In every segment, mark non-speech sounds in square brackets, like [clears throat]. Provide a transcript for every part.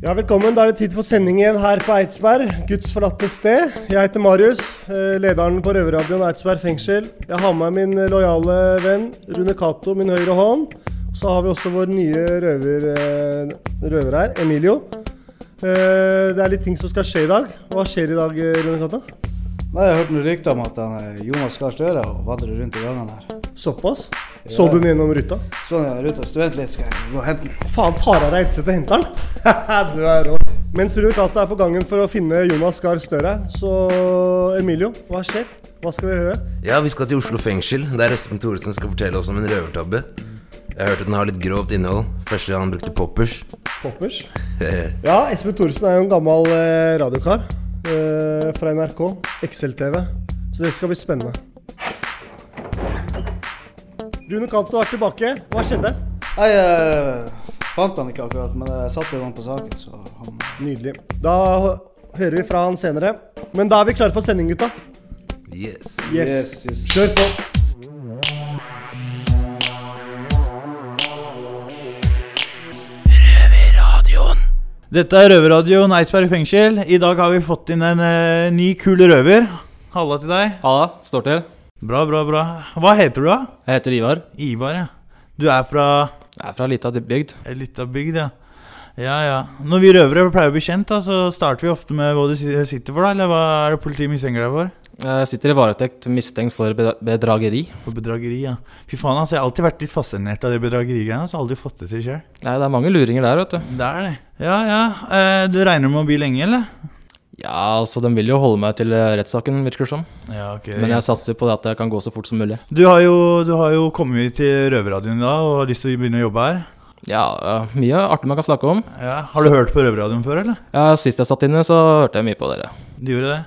Ja, velkommen. Da er det tid for sending igjen her på Eidsberg, Guds forlatte sted. Jeg heter Marius, eh, lederen på Røverradioen Eidsberg fengsel. Jeg har med min lojale venn Rune Cato, min høyre hånd. Så har vi også vår nye røver, eh, røver her, Emilio. Eh, Det er litt ting som skal skje i dag. Hva skjer i dag, eh, Rune Cato? Nei, Jeg har hørt noen rykter om at han, eh, Jonas Gahr Støre og vandrer rundt i gangene her. Såpass? Så du den gjennom ruta? Så den ute og student litt, skal jeg gå og hente den. Faen, tar av deg headsetet og henter den? [laughs] du er rå. Mens Rune Cato er på gangen for å finne Jonas Gahr Støre, så Emilio, hva skjer? Hva skal vi gjøre? Ja, vi skal til Oslo fengsel, der Espen Thoresen skal fortelle oss om en røvertabbe. Jeg har hørt at den har litt grovt innhold. Første gang han brukte poppers. Poppers? [laughs] Ja, Espen Thoresen er jo en gammel eh, radiokar eh, fra NRK, XL-TV. Så det skal bli spennende. Rune Cato er tilbake. Hva skjedde? Jeg eh, fant han ikke akkurat, men jeg satte jo han på saken, så han Nydelig. Da hører vi fra han senere. Men da er vi klare for sending, gutta. Yes. Yes. Yes, yes. Kjør på. Dette er Røverradioen Eidsberg fengsel. I dag har vi fått inn en eh, ny kul røver. Halla til deg. Halla, står til. Bra, bra, bra. Hva heter du, da? Jeg heter Ivar. Ivar, ja. Du er fra Jeg er fra lita bygd. ei lita bygd, ja. Ja, ja. Når vi røvere pleier å bli kjent, da, så starter vi ofte med hva du sitter for, da. Eller hva er det politiet mistenker deg for? Jeg sitter i varetekt mistenkt for bedrageri. For bedrageri, ja. Fy faen, altså. Jeg har alltid vært litt fascinert av de bedragerigreiene. Så aldri fått det til sjøl. Nei, det er mange luringer der, vet du. Det er det. Ja, ja. Eh, du regner med å bli lenge, eller? Ja, altså, de vil jo holde meg til eh, rettssaken, virker det som. Ja, ok. Men jeg satser på at det kan gå så fort som mulig. Du har jo, du har jo kommet til Røverradioen da og har lyst til å begynne å jobbe her. Ja, ja, mye artig man kan snakke om. Ja, Har du hørt på Røverradioen før, eller? Ja, Sist jeg satt inne, så hørte jeg mye på dere. Du gjorde det?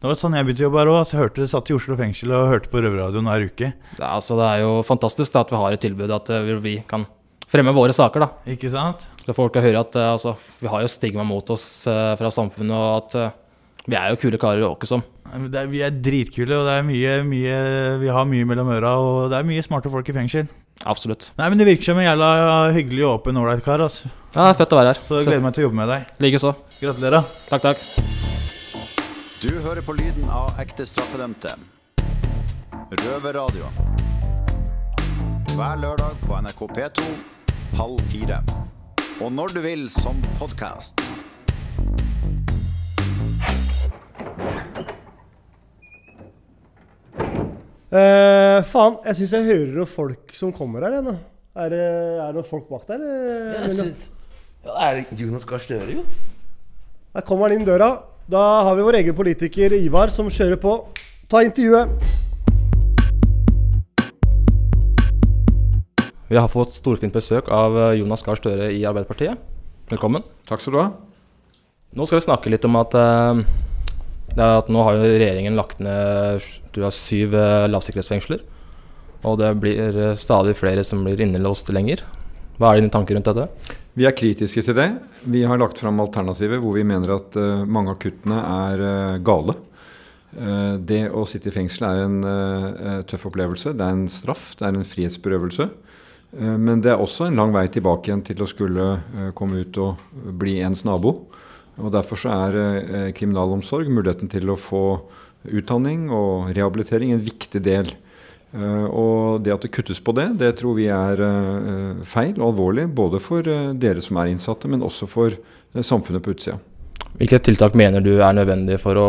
Det var sånn jeg begynte å jobbe her òg. Så jeg hørte, satt i Oslo fengsel og hørte på Røverradioen hver uke. Er, altså, det er jo fantastisk da, at vi har et tilbud at eh, vi kan fremme våre saker. da. Ikke sant? Så folk kan høre at eh, altså, vi har jo stigma mot oss eh, fra samfunnet, og at vi er jo kule karer å åke som. Er, vi er dritkule, og det er mye, mye, vi har mye mellom øra. Og det er mye smarte folk i fengsel. Absolutt. Nei, men Det virker som en jævla hyggelig, og åpen, ålreit kar. Altså. Ja, det er Fett å være her. Så jeg gleder meg til å jobbe med deg. Likeså. Gratulerer. Takk, takk. Du hører på lyden av ekte straffedømte. Røverradio. Hver lørdag på NRK P2 halv fire. Og når du vil som podkast. Eh, faen, jeg syns jeg hører noen folk som kommer her ennå. Er det, er det noen folk bak der? Eller? Jeg synes, ja, er det Jonas Gahr Støre, jo? Der kommer han inn døra. Da har vi vår egen politiker Ivar som kjører på. Ta intervjuet. Vi har fått storfint besøk av eh, Jonas Gahr Støre i Arbeiderpartiet. Velkommen. Takk skal du ha. Nå skal vi snakke litt om at, eh, det er at nå har jo regjeringen lagt ned jeg, syv eh, lavsikkerhetsfengsler. Og det blir eh, stadig flere som blir innelåst lenger. Hva er dine tanker rundt dette? Vi er kritiske til det. Vi har lagt fram alternativer hvor vi mener at uh, mange av kuttene er uh, gale. Uh, det å sitte i fengsel er en tøff opplevelse. Det er en straff, det er en frihetsberøvelse. Men det er også en lang vei tilbake igjen til å skulle komme ut og bli ens nabo. Og Derfor så er eh, kriminalomsorg, muligheten til å få utdanning og rehabilitering, en viktig del. Eh, og det at det kuttes på det, det tror vi er eh, feil og alvorlig. Både for dere som er innsatte, men også for samfunnet på utsida. Hvilke tiltak mener du er nødvendige for å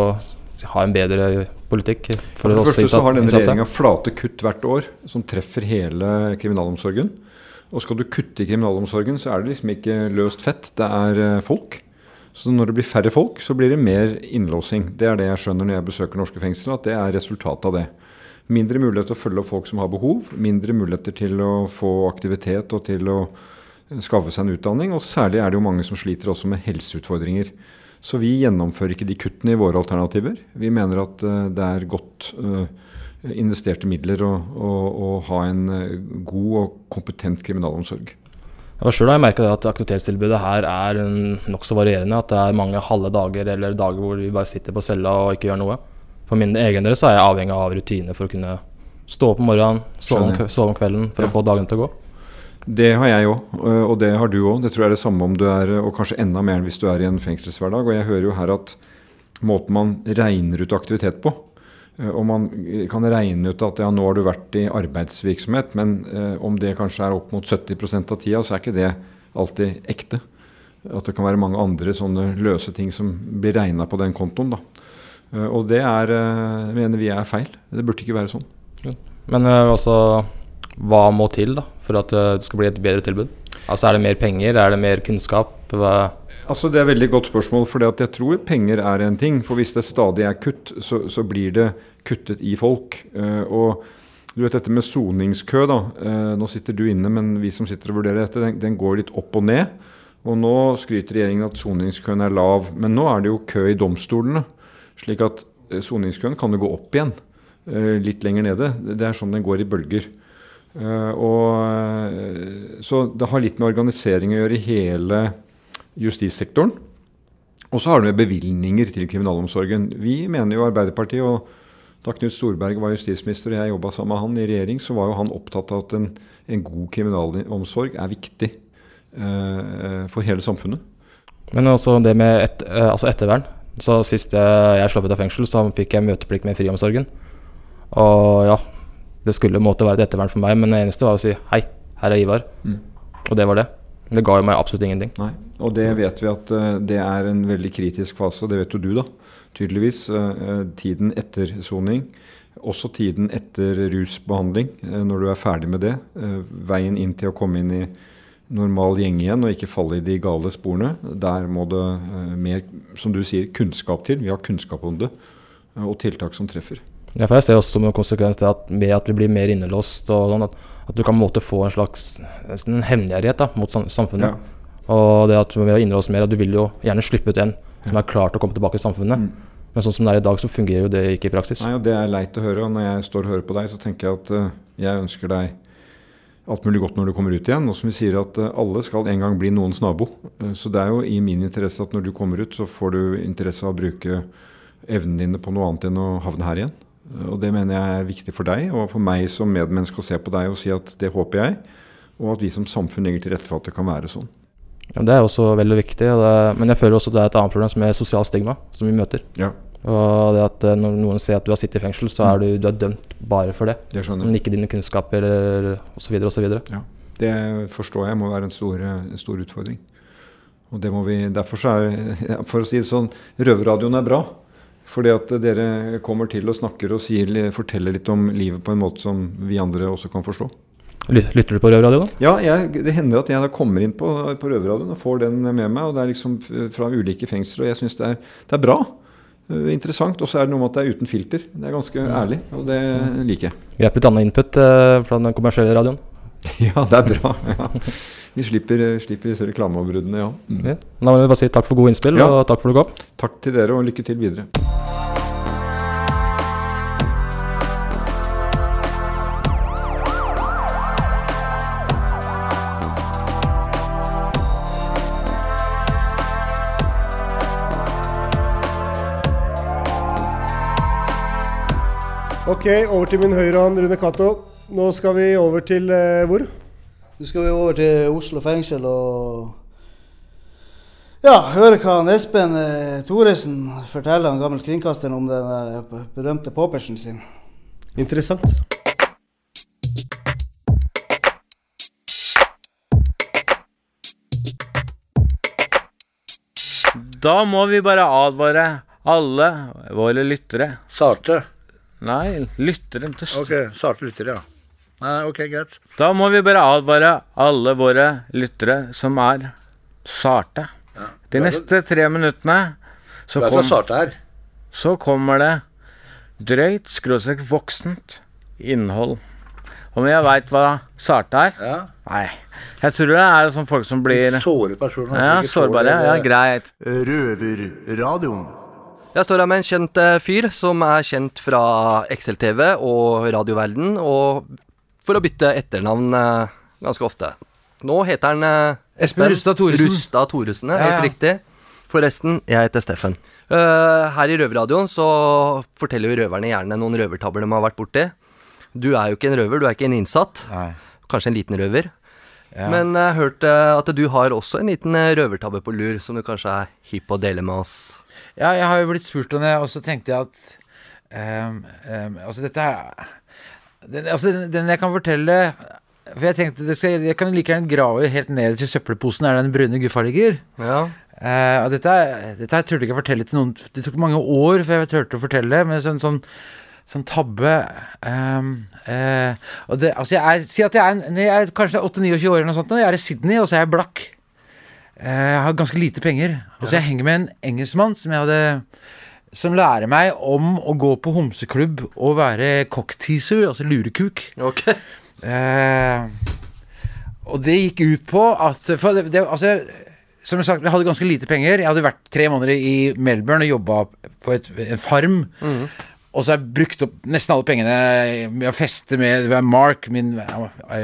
ha en bedre politikk? For For det første så har denne regjeringa flate kutt hvert år som treffer hele kriminalomsorgen. Og skal du kutte i kriminalomsorgen, så er det liksom ikke løst fett, det er folk. Så når det blir færre folk, så blir det mer innlåsing. Det er det jeg skjønner når jeg besøker norske fengsler, at det er resultatet av det. Mindre mulighet til å følge opp folk som har behov, mindre muligheter til å få aktivitet og til å skaffe seg en utdanning. Og særlig er det jo mange som sliter også med helseutfordringer. Så vi gjennomfører ikke de kuttene i våre alternativer. Vi mener at eh, det er godt eh, investerte midler å, å, å ha en eh, god og kompetent kriminalomsorg. Ja, Sjøl har jeg merka at aktivitetstilbudet her er nokså varierende. At det er mange halve dager eller dager hvor vi bare sitter på cella og ikke gjør noe. For min egen del så er jeg avhengig av rutiner for å kunne stå opp om morgenen, sove om, sove om kvelden for Ja. å få dagen til å gå. Det har jeg òg, og det har du òg. Det tror jeg er det samme om du er, og kanskje enda mer hvis du er i en fengselshverdag. Og jeg hører jo her at måten man regner ut aktivitet på eh, Og man kan regne ut at ja, nå har du vært i arbeidsvirksomhet, men eh, om det kanskje er opp mot 70% av tida, så er ikke det alltid ekte. At det kan være mange andre sånne løse ting som blir regna på den kontoen. da. Eh, og det er, eh, mener vi er feil. Det burde ikke være sånn. Men eh, altså, hva må til da for at eh, det skal bli et bedre tilbud? Altså Er det mer penger, er det mer kunnskap? Hva? Altså Det er et veldig godt spørsmål. For jeg tror penger er en ting. For hvis det stadig er kutt, så, så blir det kuttet i folk. Eh, og du vet dette med soningskø, da. Eh, nå sitter du inne, men vi som sitter og vurderer dette, den, den går litt opp og ned. Og nå skryter regjeringen at soningskøen er lav. Men nå er det jo kø i domstolene. Slik at eh, soningskøen kan jo gå opp igjen. litt lenger nede. Det er sånn den går i bølger. Og, så det har litt med organisering å gjøre i hele justissektoren. Og så har det med bevilgninger til kriminalomsorgen. Vi mener jo Arbeiderpartiet, og da Knut Storberget var justisminister og jeg jobba sammen med han i regjering, så var jo han opptatt av at en, en god kriminalomsorg er viktig eh, for hele samfunnet. Men også det med et, eh, altså ettervern. Så Sist jeg, jeg slapp ut av fengsel, så fikk jeg møteplikt med friomsorgen. Og ja, det skulle måtte være et ettervern for meg, men det eneste var å si hei, her er Ivar. Mm. Og det var det. Det ga jo meg absolutt ingenting. Nei. Og det vet vi at eh, det er en veldig kritisk fase, og det vet jo du, da. Tydeligvis. eh, eh, tiden etter soning. Også tiden etter rusbehandling, eh, når du er ferdig med det. veien inn til å komme inn i normal gjeng igjen og ikke falle i de gale sporene. Der må det mer, som du sier, kunnskap til. Vi har kunnskap om det. og tiltak som treffer. Ja, for jeg ser også som en konsekvens det at ved at vi blir mer innelåst, og sånn, at, at du kan måtte få en slags nesten hevngjerrighet mot samfunnet. samfunnet. Og det at vi har innelåst mer, at du vil jo gjerne slippe ut en som er klart å komme tilbake i samfunnet. Men sånn som det er i dag, så fungerer jo det ikke i praksis. Nei, og Det er leit å høre. og Når jeg står og hører på deg, så tenker jeg at uh, jeg ønsker deg alt mulig godt når du kommer ut igjen. Og som vi sier at uh, alle skal en gang bli noens nabo. Uh, så det er jo i min interesse at når du kommer ut, så får du interesse av å bruke evnene dine på noe annet enn å havne her igjen. Og det mener jeg er viktig for deg og for meg som medmenneske å se på deg og si at det håper jeg. Og at vi som samfunn legger til rette for at det kan være sånn. Ja, det er også veldig viktig. Det, men jeg føler også at det er et annet problem som er sosial stigma, som vi møter. Ja. Og det at eh, når noen ser at du har sittet i fengsel, så er du, du er dømt bare for det. Det Men ikke dine kunnskaper osv. osv. Ja. Det forstår jeg må være en stor, en stor utfordring. Og det må vi, Derfor så er For å si det sånn, Røverradioen er bra. Fordi at dere kommer til og snakker og sier, forteller litt om livet på en måte som vi andre også kan forstå. Lyt- Lytter du på røverradioen? Ja, jeg, det hender at jeg da kommer inn på, på Røverradioen og får den med meg. og Det er liksom fra ulike fengsler, og jeg syns det, det er bra. Uh, Interessant. Og så er det noe med at det er uten filter. Det er ganske ærlig, og det liker jeg. Grep litt annet input uh, fra den kommersielle radioen. [laughs] Ja, det er bra. Ja. Vi slipper, slipper disse reklameoverbruddene, ja. Mm. Ja. Da må vi bare si takk for gode innspill, Ja. og takk for at du kom. Takk til dere, og lykke til videre. Ok, over til min høyre hånd, Rune Cato. Nå skal vi over til eh, hvor? Nå skal vi over til Oslo fengsel og ja, høre hva han Espen eh, Thoresen forteller, han gammel kringkasteren, om den der berømte påpersen sin. Interessant. Da må vi bare advare alle våre lyttere. Sarte. Nei, lyttere til Ok, sarte lyttere, ja. Nei, ok, greit. Da må vi bare advare alle våre lyttere som er sarte. De neste tre minuttene så, kom, så kommer det drøyt, skråstrek voksent innhold. Om jeg veit hva sarte er? Ja. Nei. Jeg tror det er sånn folk som blir Såre personer. Ja, sårbare. Ja, greit. Røverradioen. Jeg står her med en kjent eh, fyr som er kjent fra XL-TV og radioverden, og for å bytte etternavn eh, ganske ofte. Nå heter han eh, Espen Rustad Thoresen. Rustad Thoresen, ja, Ja, helt ja. riktig. Forresten, jeg heter Steffen. Her i Røverradioen så forteller jo røverne gjerne noen røvertabber de har vært borti. Du er jo ikke en røver, du er ikke en innsatt. Kanskje en liten røver. Ja. Men jeg hørte at du har også en liten eh, røvertabbe på lur, som du kanskje er hypp på å dele med oss. Ja, jeg har jo blitt spurt om det, og så tenkte jeg at um, um, Altså, dette her den, Altså, den, den jeg kan fortelle For jeg tenkte det skal, Jeg kan like gjerne grave helt ned til søppelposen der den brune guffa ligger. Ja. Uh, og dette, er- dette jeg turte jeg ikke å fortelle til noen Det tok mange år før jeg turte å fortelle, men sånn, sånn, sånn tabbe um, uh, det, altså jeg Si at jeg er, jeg er kanskje 8-29 år, eller noe sånt, og jeg er i Sydney, og så er jeg blakk. Uh, Jeg har ganske lite penger. Og så jeg henger med en engelskmann som jeg hadde som lærer meg om å gå på homseklubb og være cockteaser, altså lurekuk. Eh, og det gikk ut på at For det, det, altså, som sagt, jeg hadde ganske lite penger. Jeg hadde vært tre måneder i Melbourne og jobba på et, en farm. Og så har jeg brukt opp nesten alle pengene med å feste med det var Mark, min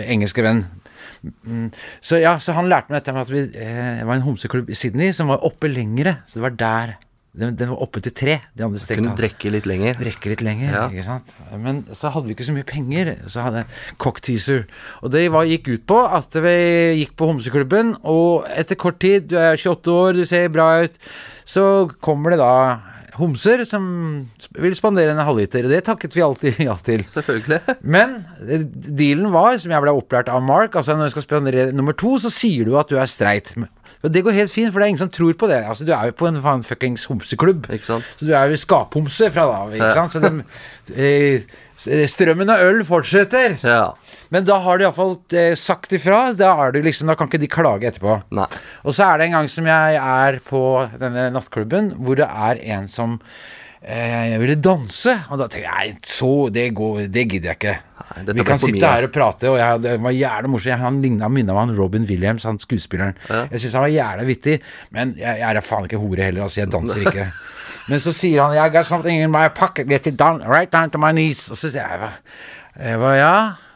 engelske venn. Mm. Så ja, så han lærte meg dette med at vi, eh, det var en homseklubb i Sydney som var oppe lengre. Så det var der. Den, den var oppe til tre. De andre stengte Kunne drikke litt lenger. Drekke litt lenger, Ja. ikke sant. Men så hadde vi ikke så mye penger. Så hadde jeg cockteaser. Og det var, gikk ut på at vi gikk på homseklubben, og etter kort tid, du er 28 år, du ser bra ut, så kommer det da homser som vil spandere en halvliter. Det takket vi alltid ja til. Selvfølgelig. Men eh, dealen var, som jeg ble opplært av Mark, altså når du skal spandere nummer to, så sier du at du er streit. Og det går helt fint, for det er ingen som tror på det. Altså, du er jo på en faen fuckings homseklubb. Så du er jo skaphomse fra da av, Ja. Så dem, eh, strømmen av øl fortsetter. Men da har de iallfall eh, sagt ifra. Da, er liksom, da kan ikke de klage etterpå. Og så er det en gang som jeg er på denne nattklubben, hvor det er en som eh, ville danse. Og da tenker jeg nei, så det, går, det gidder jeg ikke. Nei, Vi kan sitte mye. her og prate, og jeg, det var jævlig morsomt. Han ligna minna meg han Robin Williams, han skuespilleren. Jeg syns han var jævlig vittig, men jeg, jeg er faen ikke hore heller, altså. Jeg danser ikke. [laughs] Men så sier han I got something in my pocket, get it down, right down to my knees. Og så sier jeg jeg ba, ja.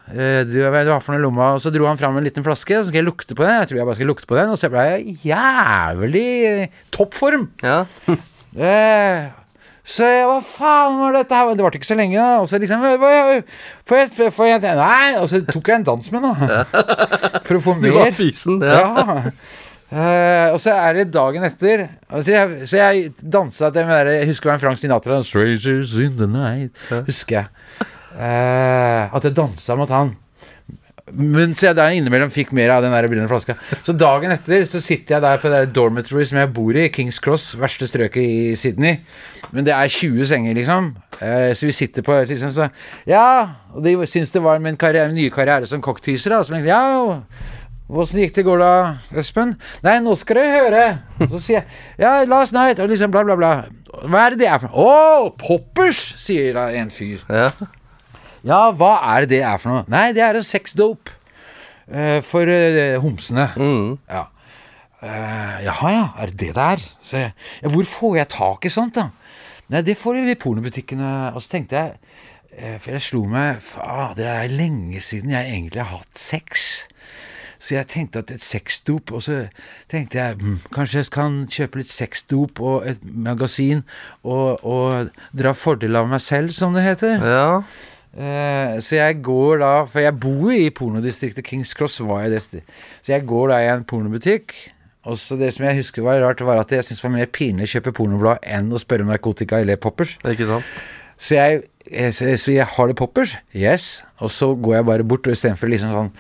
Eh, Du, hva du for noe lomma? Og så dro han fram en liten flaske, og så skal jeg lukte på den. Jeg tror jeg bare skal lukte på den, og så ble jeg jævlig toppform. [laughs] Eh, så jeg hva faen var dette her? Det varte ikke så lenge, da. Og så liksom Får jeg, får jeg Nei! Og så tok jeg en dans med, da. [laughs] For å få Du mer. var fysen, ja. Eh, og så er det dagen etter. Altså jeg, så jeg dansa til den der, Jeg husker det var en Frank Sinatra. 'Strangers in the night'. Husker jeg. Eh, at jeg dansa mot han. Mens jeg der innimellom fikk mer av den der brune flaska. Så dagen etter så sitter jeg der på det der dormitory som jeg bor i, Kings Cross, verste strøket i Sydney. Men det er 20 senger, liksom. Eh, så vi sitter på liksom, så, Ja, og de syns det var min karriere, nye karriere som cockteaser. Da. Tenkte ja, Åssen gikk det i går da, Espen? Nei, nå skal du høre. Så sier jeg ja, last night, og liksom bla, bla, bla. Hva er det det er for noe? Å, poppers, sier da en fyr. Ja. Hva er det det er for noe? Nei, det er en sexdope Uh, for uh, homsene. Ja. Uh, jaha, ja. Er det det det er? Så jeg, ja, hvor får jeg tak i sånt, da? Nei, det får du i pornobutikkene. Og så tenkte jeg uh, For jeg slo meg Fader, det er lenge siden jeg egentlig har hatt sex. Så jeg tenkte at et sexdop Og så tenkte jeg mm, kanskje jeg kan kjøpe litt sexdop og et magasin og, og dra fordel av meg selv, som det heter. Eh, så jeg går da For jeg bor i pornodistriktet Kings Cross. var jeg det. Så jeg går da i en pornobutikk. Og så det som jeg husker var rart, var at jeg syntes det var mer pinlig å kjøpe pornoblad enn å spørre om narkotika eller poppers. Så jeg, jeg, så så jeg har det poppers? Yes. Og så går jeg bare bort, og istedenfor liksom sånn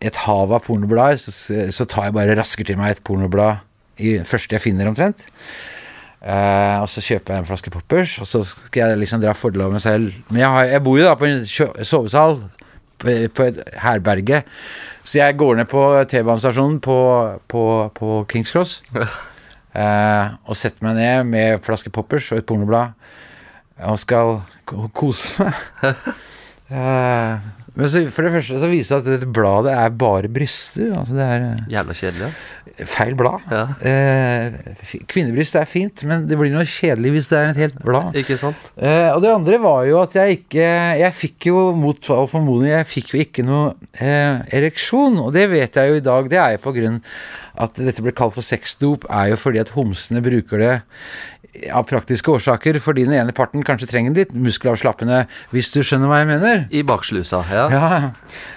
et hav av pornoblader, så, så tar jeg bare rasker til meg et pornoblad i første jeg finner, omtrent. Eh, og så kjøper jeg en flaske poppers, og så skal jeg liksom dra fordel av meg selv. Men jeg, har, jeg bor jo da på en sovesal på, på et herberge, så jeg går ned på T-banestasjonen på, på, på Kings Cross. uh, [laughs] og setter meg ned med en flaske poppers og et pornoblad og skal kose meg. [laughs] Eh, Men så, for det første så viser det at dette bladet er bare bryster. Altså det er eh, Jævla kjedelig. Feil blad. Eh, kvinnebryst er fint, men det blir noe kjedelig hvis det er et helt blad. Ikke sant? Eh, og det andre var jo at jeg ikke Jeg fikk jo mot all formodning Jeg fikk jo ikke noe eh, ereksjon. Og det vet jeg jo i dag. Det er jo på grunn at dette ble kalt for sexdop, er jo fordi at homsene bruker det av praktiske årsaker, fordi den ene parten kanskje trenger litt muskelavslappende, hvis du skjønner hva jeg mener. I bakslusa, ja. Ja.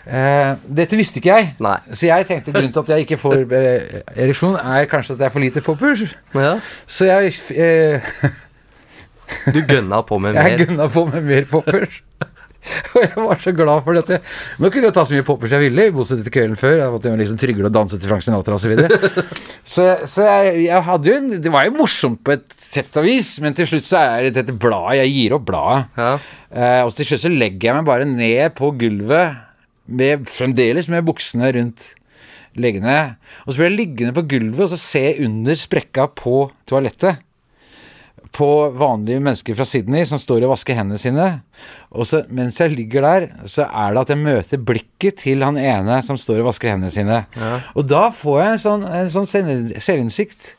Eh, dette visste ikke jeg. Nei. Så jeg tenkte grunnen til at jeg ikke får eh, ereksjon, er kanskje at jeg er for lite poppers. Så jeg eh, Du gønna på med [laughs] mer? Jeg gønna på med mer poppers. [laughs] Og jeg var så glad for dette. Nå kunne jeg ta så mye poppers jeg ville, i motsetning til kvelden før. Jeg måtte liksom trygle og danse til Frank Sinatra osv. Så, videre. [laughs] så Så jeg, jeg hadde jo en Det var jo morsomt på et sett og vis, men til slutt så er det dette bladet Jeg gir opp bladet. Eh, og til slutt så legger jeg meg bare ned på gulvet, med, fremdeles med buksene rundt leggene. Og så blir jeg liggende på gulvet og så se under sprekka på toalettet på vanlige mennesker fra Sydney som står og vasker hendene sine. Og så, mens jeg ligger der, så er det at jeg møter blikket til han ene som står og vasker hendene sine. Og da får jeg en sånn, en sånn selvinnsikt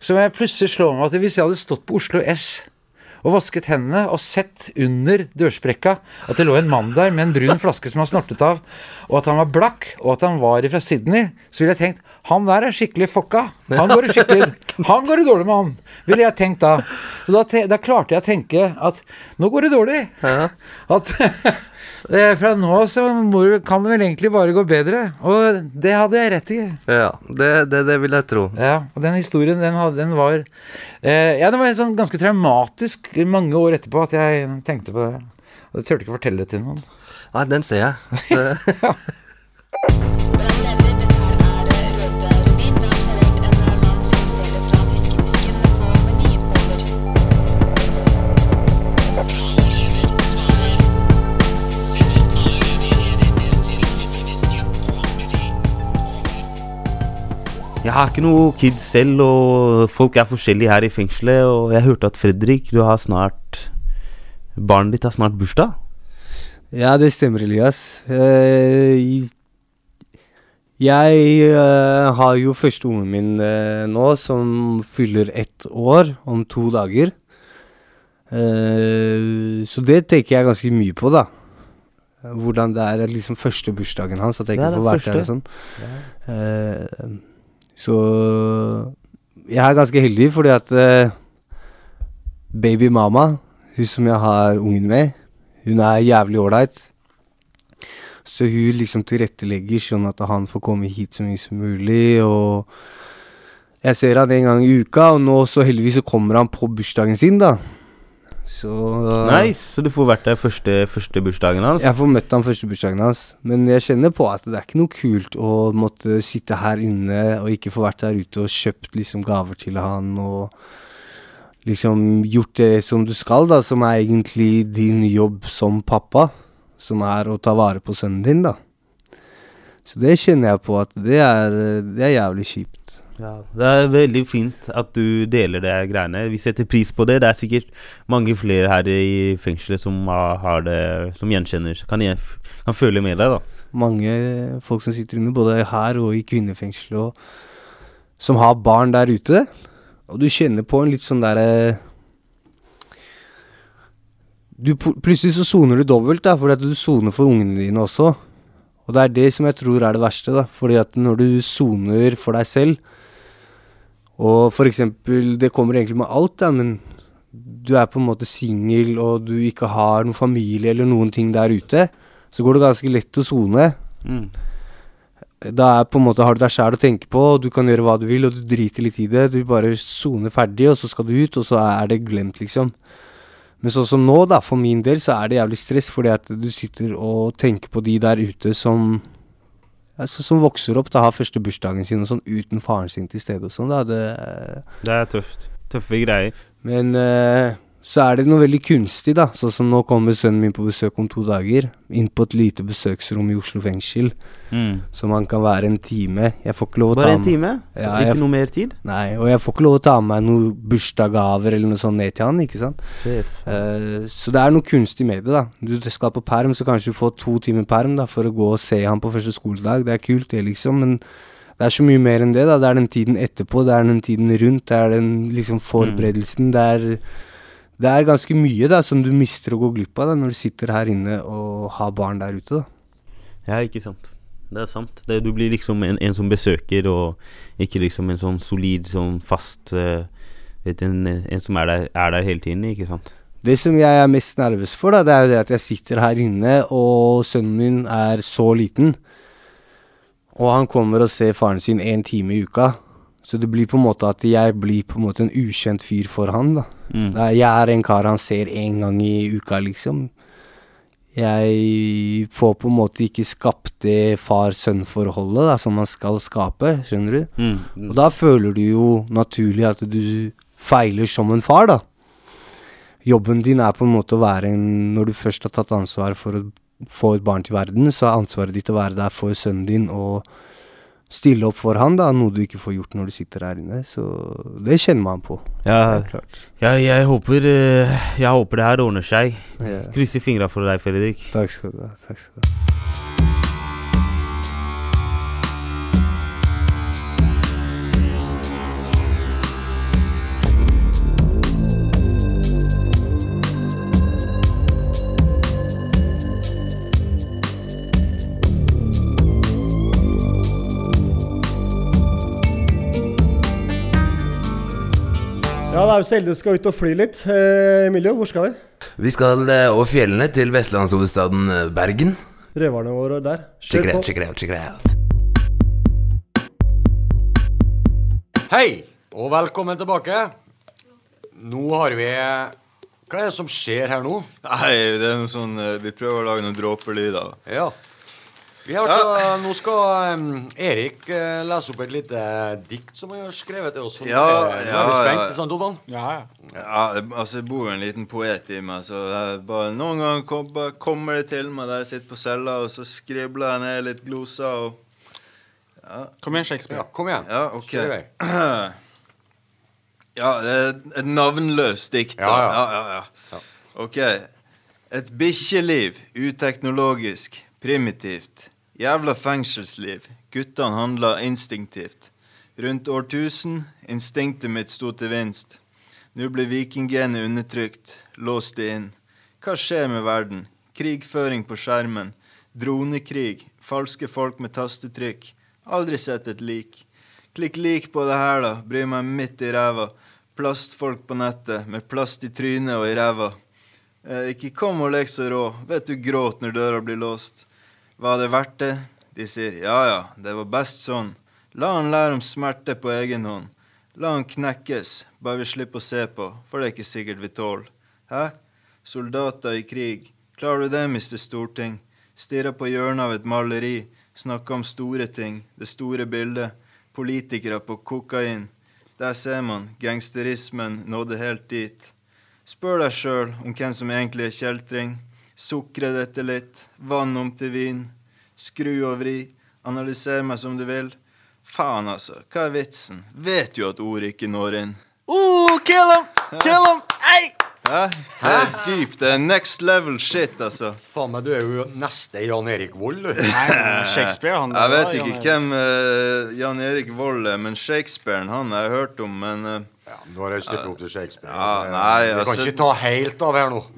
som jeg plutselig slår meg at hvis jeg hadde stått på Oslo S og vasket hendene og sett under dørsprekka at det lå en mann der med en brun flaske som han snortet av, og at han var blakk, og at han var fra Sydney, så ville jeg tenkt han der er skikkelig fucka. Han går det skikkelig Han går det dårlig med han, ville jeg tenkt da. Så da, da klarte jeg å tenke at nå går det dårlig. At [laughs] fra nå av så kan det vel egentlig bare gå bedre. Og det hadde jeg rett i. Ja, det, det, det vil jeg tro. Ja, og den historien, den, hadde, den var eh, Ja, det var sånn ganske traumatisk mange år etterpå at jeg tenkte på det. Og jeg turte ikke fortelle det til noen. Nei, den ser jeg. [laughs] Det, Jeg har ikke noe kids selv, og folk er forskjellige her i fengselet. Og jeg hørte at Fredrik, du har snart Barnet ditt har snart bursdag? Ja, det stemmer, Elias. Eh, jeg eh, har jo første ungen min eh, nå, som fyller ett år om to dager. Så det tenker jeg ganske mye på, da. Hvordan det er liksom første bursdagen hans, at jeg Ja, ikke det får vært der og sånn. Eh, så jeg er ganske heldig fordi at baby mama, hun som jeg har ungen med, hun er jævlig ålreit. Så hun liksom tilrettelegger sånn at han får komme hit så mye som mulig. Og jeg ser han en gang i uka, og nå så heldigvis så kommer han på bursdagen sin, da. Så Nice, så du får vært der første, første bursdagen hans? Jeg får møtt han første bursdagen hans. Men jeg kjenner på at det er ikke noe kult å måtte sitte her inne og ikke få vært der ute og kjøpt liksom gaver til han og liksom gjort det som du skal, da, som er egentlig din jobb som pappa. Som er å ta vare på sønnen din, da. Så det kjenner jeg på at det er, det er jævlig kjipt. Ja, det er veldig fint at du deler det greiene. Vi setter pris på det. Det er sikkert mange flere her i fengselet som har det Som gjenkjenner Kan, kan føle med deg, da. Mange folk som sitter inne, både her og i kvinnefengselet, og som har barn der ute. Og du kjenner på en litt sånn derre du, Plutselig så soner du dobbelt, da, fordi at du soner for ungene dine også. Og det er det som jeg tror er det verste, da. Fordi at når du soner for deg selv, og for eksempel Det kommer egentlig med alt, da, men du er på en måte singel, og du ikke har noen familie eller noen ting der ute, så går det ganske lett å sone. Mm. Da er på en måte har du deg sjæl å tenke på, og du kan gjøre hva du vil, og du driter litt i det. Du bare soner ferdig, og så skal du ut, og så er det glemt, liksom. Men sånn som nå, da, for min del, så er det jævlig stress, fordi at du sitter og tenker på de der ute som altså, Som vokser opp, da, har første bursdagen sin og sånn, uten faren sin til stede og sånn, da. Det, Det er tøft. Tøffe greier. men eh, så er det noe veldig kunstig, da. Sånn som nå kommer sønnen min på besøk om to dager. Inn på et lite besøksrom i Oslo fengsel. Mm. Som han kan være en time. Jeg får ikke lov å Bare ta en time? Ja, Ikke noe mer tid? Nei, og jeg får ikke lov å ta med meg noen bursdagsgaver eller noe sånt ned til han, ikke sant. Eh, så det er noe kunstig med det, da. Du skal på perm, så kanskje du får to timer perm da, for å gå og se han på første skoledag. Det er kult, det, liksom, men det er så mye mer enn det, da. Det er den tiden etterpå, det er den tiden rundt, det er den liksom forberedelsen. Det er det er ganske mye da som du mister å gå glipp av da når du sitter her inne og har barn der ute. da. Ja, ikke sant. Det er sant. Det, du blir liksom en, en som besøker, og ikke liksom en sånn solid, sånn fast uh, vet, en, en som er der, er der hele tiden, ikke sant. Det som jeg er mest nervøs for, da, det er jo det at jeg sitter her inne, og sønnen min er så liten. Og han kommer og ser faren sin én time i uka. Så det blir på en måte at jeg blir på en måte en ukjent fyr for han, da. Mm. Jeg er en kar han ser én gang i uka, liksom. Jeg får på en måte ikke skapt det far-sønn-forholdet da, som man skal skape, skjønner du? Mm, mm. Og da føler du jo naturlig at du feiler som en far, da. Jobben din er på en måte å være en Når du først har tatt ansvar for å få et barn til verden, så er ansvaret ditt å være der for sønnen din og stille opp for han, da, noe du ikke får gjort når du sitter her inne. Så det kjenner man på. Ja, klart. ja jeg, håper, eh, jeg håper det her ordner seg. Ja. Krysser fingra for deg, Fredrik. Takk skal du ha. Takk skal du ha. Det er jo så heldig vi skal ut og fly litt. Eh, Emilio, hvor skal vi? Vi skal eh, over fjellene til vestlandshovedstaden eh, Bergen. Røverne våre der. Check på. check it out, check it out. Hei, og velkommen tilbake. Nå har vi Hva er det som skjer her nå? Nei, det er noe sånn Vi prøver å lage noen dråpelyder. Ja. Vi har altså, Nå skal um, Erik uh, lese opp et lite dikt som han har skrevet til oss. Ja, ja, er ja, vi spent, ja. ikke sant, Oban? Ja, Ja, altså, jeg bor jo en liten poet i meg, så det bare, noen ganger kom, kommer det til meg der jeg sitter på cella, og så skribler jeg ned litt gloser og ja. Kom igjen, Shakespeare. Ja, kom igjen. Ja, ok. Kjør i vei. [clears throat] Ja, det er et navnløst dikt. da. Ja, ja. ja, ja, ja. Ok. Et bikkjeliv. Uteknologisk. Primitivt. Jævla fengselsliv. Guttene handla instinktivt. Rundt årtusen. Instinktet mitt sto til vinst. Nå blir vikinggenet undertrykt. Låst det inn. Hva skjer med verden? Krigføring på skjermen. Dronekrig. Falske folk med tastetrykk. Aldri sett et lik. Klikk lik på det her, da. Bryr meg midt i ræva. Plastfolk på nettet med plast i trynet og i ræva. Eh, ikke kom og lek så rå. Vet du gråt når døra blir låst. Var det verdt det? De sier ja ja, det var best sånn. La han lære om smerte på egen hånd. La han knekkes, bare vi slipper å se på, for det er ikke sikkert vi tåler. Hæ? Soldater i krig. Klarer du det, Mr. Storting? Stirrer på hjørnet av et maleri. Snakker om store ting. Det store bildet. Politikere på kokain. Der ser man, gangsterismen nådde helt dit. Spør deg sjøl om hvem som egentlig er kjeltring. Sukre dette litt, vann om til vin. Skru og vri, analyser meg som du vil. Faen, altså, hva er vitsen? Vet jo at ordet ikke når inn. Oh, kill him! Kill him! Ei! Hæ? Det er dypt. Det er next level shit, altså. Faen meg, du er jo neste Jan Erik Vold, du. Jeg vet ikke hvem uh, Jan Erik Vold er, men Shakespeare han har jeg hørt om, men uh, Du har stykke opp til Shakespeare. Ja, nei, Vi kan altså- ikke ta helt av her nå.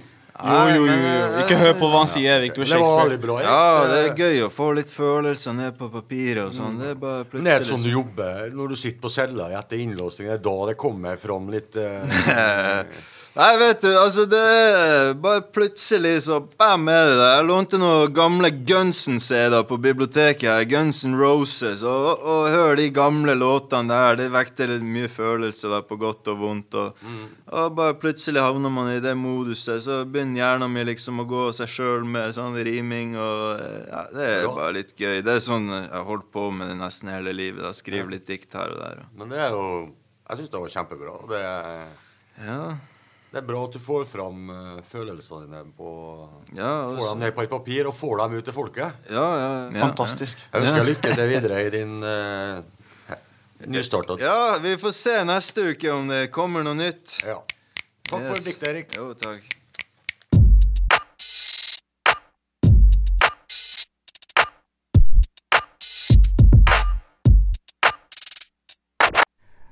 Jo, jo, jo, jo. Ikke hør på hva han sier, Victor Det var. Ja, det er gøy å få litt følelser ned på papiret og sånn. Det er bare plutselig det er sånn du jobber når du sitter på cella etter innlåsing. Det er da det kommer fram litt eh, [laughs] Nei, vet du, altså det Bare plutselig så bam er det der. Jeg lånte noen gamle Gunsen-CD-er på biblioteket. her, Guns N' Roses. Og, og, og hør de gamle låtene der. Det vekter litt mye følelser der, på godt og vondt. Og, og bare plutselig havner man i det moduset. Så begynner hjernen min liksom å gå seg sjøl med sånn riming og Ja, det er Ja. bare litt gøy. Det er sånn jeg har holdt på med det nesten hele livet. da Skrive litt dikt her og der. Men det er jo Jeg syns det var kjempebra. Det er Ja. Det er bra at du får fram eh, følelsene dine på Ja, Får altså- dem ned på et papir og får dem ut til folket. Ja, ja, ja. Fantastisk. Ja. Jeg ønsker lykke til videre i din uh, nystarta Ja, vi får se neste uke om det kommer noe nytt. Ja. Takk for diktet, Erik. Jo, takk.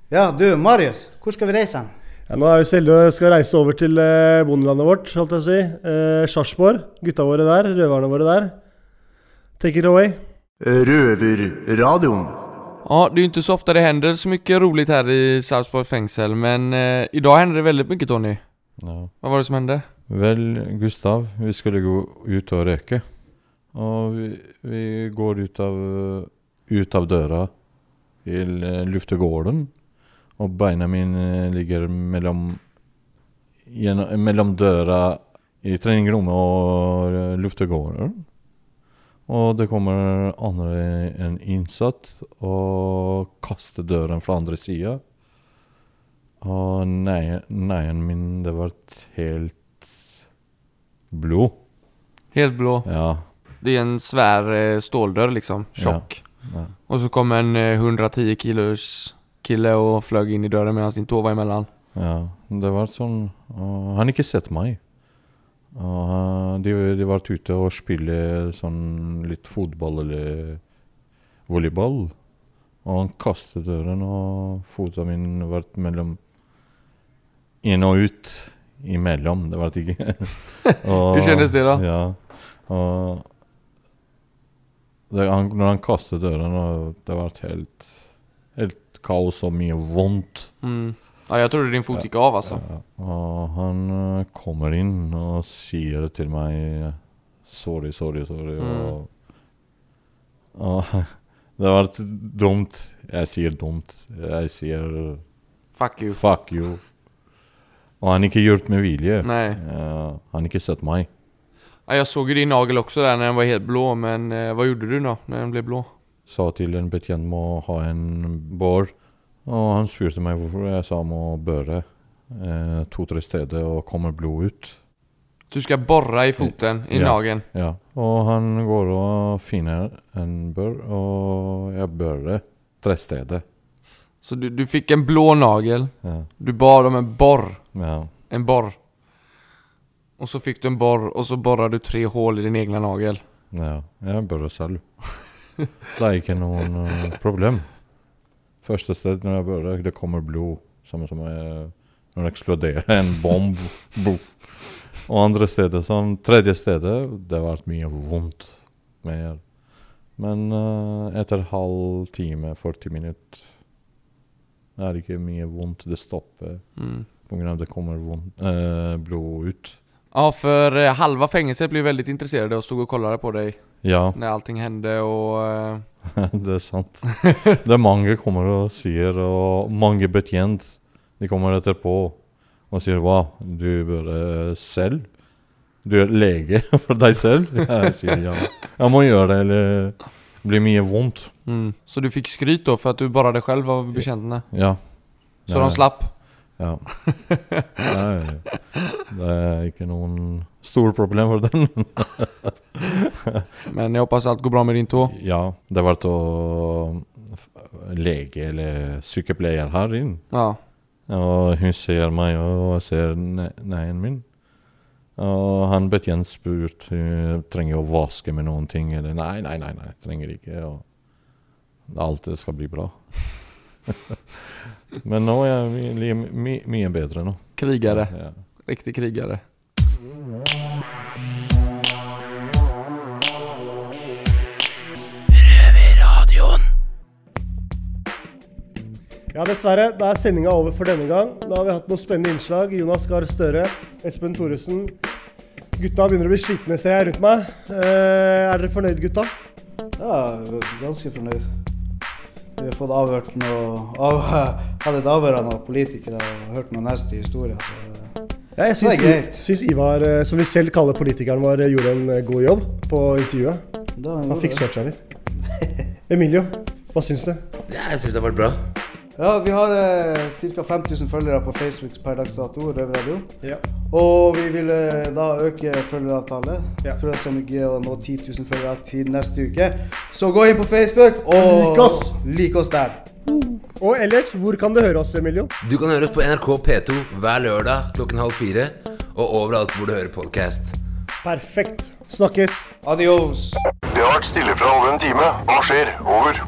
Ja, du Marius, hvor skal vi reise hen? Ja, nå er vi så heldige og skal reise over til eh, bondelandet vårt, holdt jeg å si. Eh, Sarpsborg. Gutta våre der, røverne våre der. Take it away. Röverradion. Ja, det är ju inte så ofta det händer så mycket roligt här i Sarpsborg fängsel, men eh, idag hände det väldigt mycket Tony. Ja. Vad var det som hände? Vel, Gustav, vi skulle gå ut og røyke. Og vi, vi går ut av, ut av døra til eh, luftegården. Og beina mine ligger mellom, gjennom, mellom døra i treningsrommet og eh, luftegården. Og det kommer andre en innsatt og kaster døren fra andre sida. Og nei- neien min, det ble helt blå. Helt blå. Ja. Det er en svær ståldør, liksom, tjock. Ja. Ja. Og så kommer en eh, 110 kilos kille og fløy inn i døra medan de var imellom. Ja, det var sånn uh, Han har ikke sett meg. Uh, de, de var ute og spilte sånn litt fotball eller volleyball. Og han kastet døren, og foten min var mellom inn og ut. Imellom. Det ble ikke [laughs] Og- kändes det da? Ja. Og det, han, når han kastet døren, og det var helt, helt kaos og mye vondt. Mm. Ja, jag trodde din fot gikk av altså. Ja, han eh, kommer inn og sier til meg sorry, sorry, sorry. Mm. Og, og [laughs] det var dumt. Jeg sier dumt. Jeg sier Fuck you. Fuck you. Og han har ikke gjort med vilje. Nei. Uh, han har ikke sett meg. Ja, jeg såg jo din nagel også der når den var helt blå, men uh, hva gjorde du da når den ble blå? Sa til en betjent må ha en bår. Og han spurte meg hvorfor. Jeg sa må børe eh, to-tre steder og kommer blod ut. Du skal borra i foten, i ja, nagen? Ja. Og han går og finner en bør, og jeg bører tre steder. Så du, du fikk en blå nagel, Ja. du bad om en borr. Ja. En borr. Og så fikk du en borr og så bora du tre hål i din egen nagel. Ja, jeg bører selv. [laughs] Det er ikke noen eh, problem. Første sted når jeg begynner, det kommer blod. Samme som eh, når det eksploderer en bomb. Boom. Og andre steder, sånn tredje stedet, det har vært mye vondt. Mer. Men uh, etter halv time, 40 minutter, er det ikke mye vondt. Det stopper Mm. grunn av det kommer vondt, eh, blod ut. Ja, för eh, halva fängelset blev väldigt intresserade och stod och kollade på dig. Ja. När allting hände och... eh, [laughs] det er sant. Det er mange kommer og sier, og mange betjent de kommer etterpå og sier hva, du bør eh, selv? Du er lege [laughs] for deg selv? Jeg [laughs] sier ja. Jeg må gjøre det, eller det blir mye vondt. Mm. Så du fick skryt då för att du borrade själv av betjänterna? Ja. Så de slapp? Ja. Nei, det er ikke noen store problem for den. [laughs] Men jeg hoppas alt går bra med din tå. Ja, det var til lege eller sykepleier her inne. Ja. Og hun ser meg og ser ne- neien min. Og han ble gjenspurt hun trenger jeg å vaske med noen ting. Eller nei, nei, nei, nei trenger ikke. Og alt skal bli bra. [laughs] [laughs] Men nå er jeg my, my, mye bedre nå. Krigere. Ja. Riktig krigare. Ja, dessverre. Da er sendinga over for denne gang. Da har vi hatt noen spennende innslag. Jonas Gahr Støre, Espen Thoresen. Gutta begynner å bli slitne, ser jeg rundt meg. Eh, er dere fornøyd, gutta? Ja, ganske fornøyd. Vi har fått avhørt noe av, [laughs] Hadde et avhør av noen politikere og hørt noen neste historier. Så Ja, jeg syns, syns Ivar, eh, som vi selv kaller politikeren vår, eh, gjorde en eh, god jobb på intervjuet. Han fikk searcha kjørt seg litt. Emilio, hva syns du? Ja, jeg syns det har vært bra. Ja, vi har eh, ca. 5000 følgere på Facebook per dags dato, Røverradio. Ja. Og vi vil eh, da øke følgerantallet. Prøve å se om vi greier å nå 10 000 følgere til neste uke. Så gå inn på Facebook og Lik oss! lik oss der. Og ellers, hvor kan du høre oss, Emilio? Du kan høre oss på NRK P2 hver lørdag klokken halv fire, og overalt hvor du hører podkast. Perfekt. Snakkes. Adios. Det har vært stille fra over en time. Hva skjer? Over.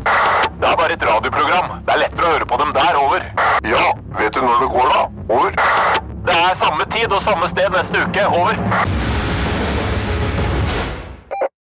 Det er bare et radioprogram. Det er lettere å høre på dem der. Over. Ja, vet du når det går, da? Over. Det er samme tid og samme sted neste uke. Over.